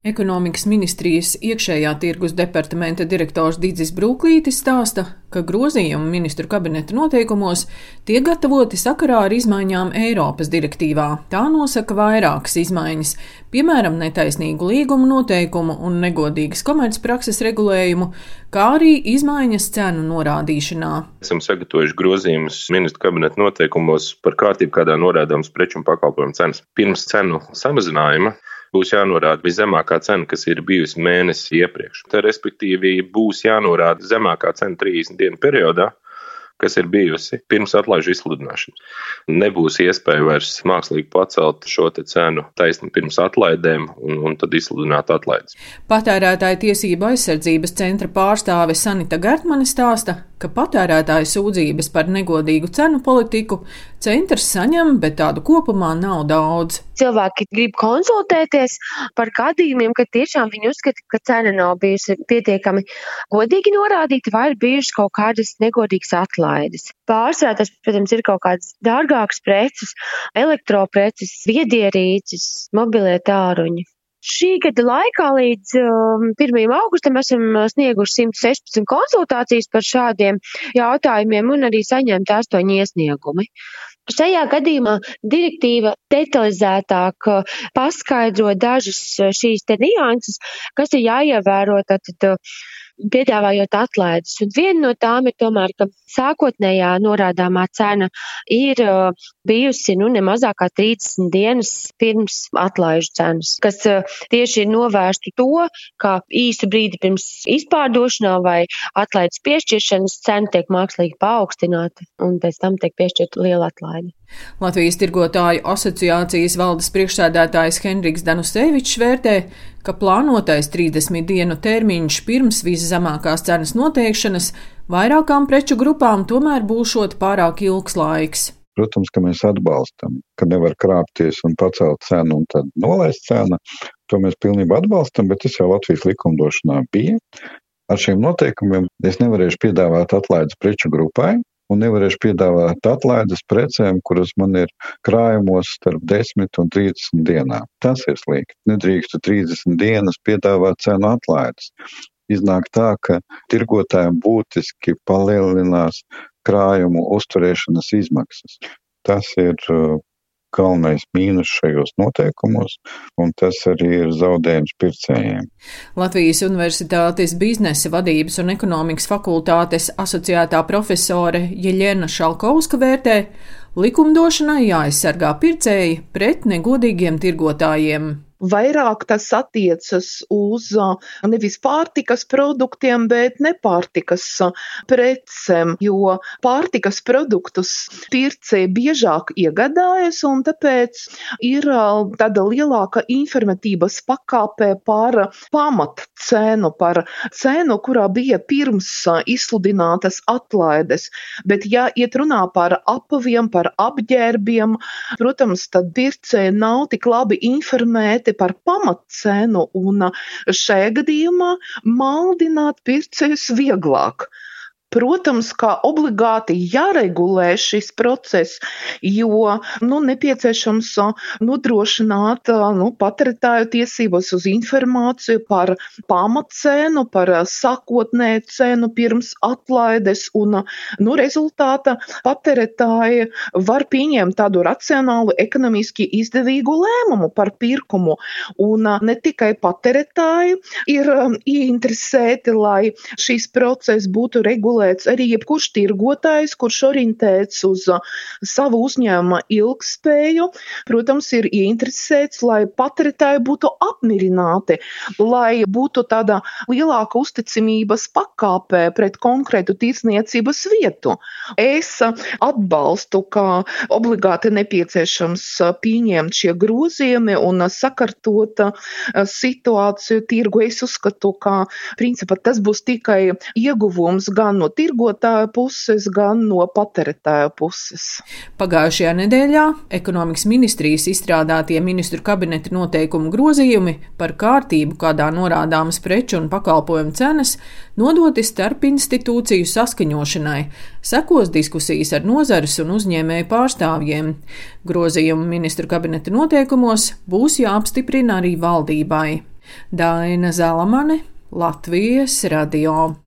Ekonomikas ministrijas iekšējā tirgus departamenta direktors Digis Brūklītis stāsta, ka grozījumi ministru kabineta noteikumos tiek gatavoti sakarā ar izmaiņām Eiropas direktīvā. Tā nosaka vairākas izmaiņas, piemēram, netaisnīgu līgumu noteikumu un negodīgas komercprakses regulējumu, kā arī izmaiņas cenu norādīšanā. Esam sagatavojuši grozījumus ministru kabineta noteikumos par kārtību, kādā norādāms preču un pakalpojumu cenas. Pirms cenu samazinājuma būs jānorāda viszemākā cena, kas ir bijusi mēnesi iepriekš. Tā, respektīvi, būs jānorāda zemākā cena 30 dienu periodā, kas ir bijusi pirms atlaižu izsludināšanas. Nebūs iespēja vairs mākslīgi pacelt šo cenu taisni pirms atlaidēm un, un tad izsludināt atlaides. Patērētāja tiesība aizsardzības centra pārstāve Sanita Gertmane stāsta, ka patērētāju sūdzības par negodīgu cenu politiku centrs saņem, bet tādu kopumā nav daudz. Cilvēki grib konsultēties par gadījumiem, kad tiešām viņi uzskata, ka cena nav bijusi pietiekami godīgi norādīta vai ir bijušas kaut kādas negodīgas atlaides. Pārsvarā tas, protams, ir kaut kādas dārgākas preces, elektropreces, viedierīces, mobilie tāruņi. Šī gada laikā līdz um, 1. augustam esam snieguši 116 konsultācijas par šādiem jautājumiem un arī saņemti astoņi iesniegumi. Šajā gadījumā direktīva detalizētāk uh, paskaidro dažas uh, šīs nianses, kas ir jāievēro tātad uh, piedāvājot atlaides. Un viena no tām ir tomēr, ka sākotnējā norādāmā cena ir bijusi nu, ne mazākā 30 dienas pirms atlaižu cenas, kas tieši ir novērstu to, ka īsu brīdi pirms izpārdošanā vai atlaides piešķiršanas cena tiek mākslīgi paaugstināta un pēc tam tiek piešķirta liela atlaide. Latvijas tirgotāju asociācijas valdes priekšsēdētājs Henriks Danusevičs vērtē, ka plānotais 30 dienu termiņš pirms viszemākās cenas noteikšanas vairākām preču grupām tomēr būšot pārāk ilgs laiks. Protams, ka mēs atbalstam, ka nevar krāpties un pacelt cenu un tad nolaist cenu. To mēs pilnībā atbalstam, bet tas jau Latvijas likumdošanā bija. Ar šiem noteikumiem es nevarēšu piedāvāt atlaides preču grupai, un nevarēšu piedāvāt atlaides precēm, kuras man ir krājumos starp 10 un 30 dienām. Tas ir slikti. Nedrīkstu 30 dienas piedāvāt cenu atlaides. Iznāk tā, ka tirgotājiem būtiski palielinās krājumu uzturēšanas izmaksas. Tas ir uh, galvenais mīnus šajos noteikumos, un tas arī ir zaudējums pircējiem. Latvijas Universitātes biznesa vadības un ekonomikas fakultātes asociētā profesore Jeļena Šalkovska vērtē, likumdošanai jāaizsargā pircēji pret negodīgiem tirgotājiem. Vairāk tas attiecas uz nevis pārtikas produktiem, bet nepārtikas precēm, jo pārtikas produktus pircēji biežāk iegādājas, un tāpēc ir tāda lielāka informatīvas pakāpē par pamat cenu, par cenu, kurā bija pirms izsludinātas atlaides. Bet, ja iet runā par apaviem, par apģērbiem, protams, tad pircēji nav tik labi informēti runāti par pamatcenu, un šajā gadījumā maldināt pircējus vieglāk. Protams, kā obligāti jāregulē šis process, jo nu, nepieciešams nodrošināt nu, patērētāju tiesības uz informāciju par pamatcēnu, par sākotnēju cenu pirms atlaides, un nu, rezultātā patērētāji var pieņemt tādu racionālu, ekonomiski izdevīgu lēmumu par pirkumu. Un ne tikai patērētāji ir ieinteresēti, lai šis process būtu regulēts regulēts arī jebkurš tirgotājs, kurš orientēts uz uh, savu uzņēmuma ilgspēju, protams, ir ieinteresēts, lai patērētāji būtu apmierināti, lai būtu tāda lielāka uzticamības pakāpē pret konkrētu tirdzniecības vietu. Es uh, atbalstu, ka obligāti nepieciešams uh, pieņemt šie grozījumi un sakartot situāciju tirgu. Es uzskatu, ka principā tas būs tikai ieguvums gan no tirgotāja puses, gan no patērētāja puses. Pagājušajā nedēļā ekonomikas ministrijas izstrādātie ministru kabineta noteikumu grozījumi par kārtību, kādā norādāmas preču un pakalpojumu cenas, nodoti starp institūciju saskaņošanai. Sekos diskusijas ar nozares un uzņēmēju pārstāvjiem. Grozījumu ministru kabineta noteikumos būs jāapstiprina arī valdībai. Daina Zalamane, Latvijas radio.